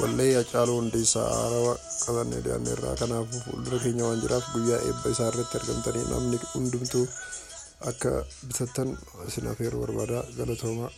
wallee Hacaaluu Hundeessaa Haarawaa qabannee dhiyaanne irraa kanaafuu fuuldura keenya waan jiraaf guyyaa eebba isaarratti argamtanii namni hundumtuu akka bitattan isin afeeruu barbaada galatoomaa.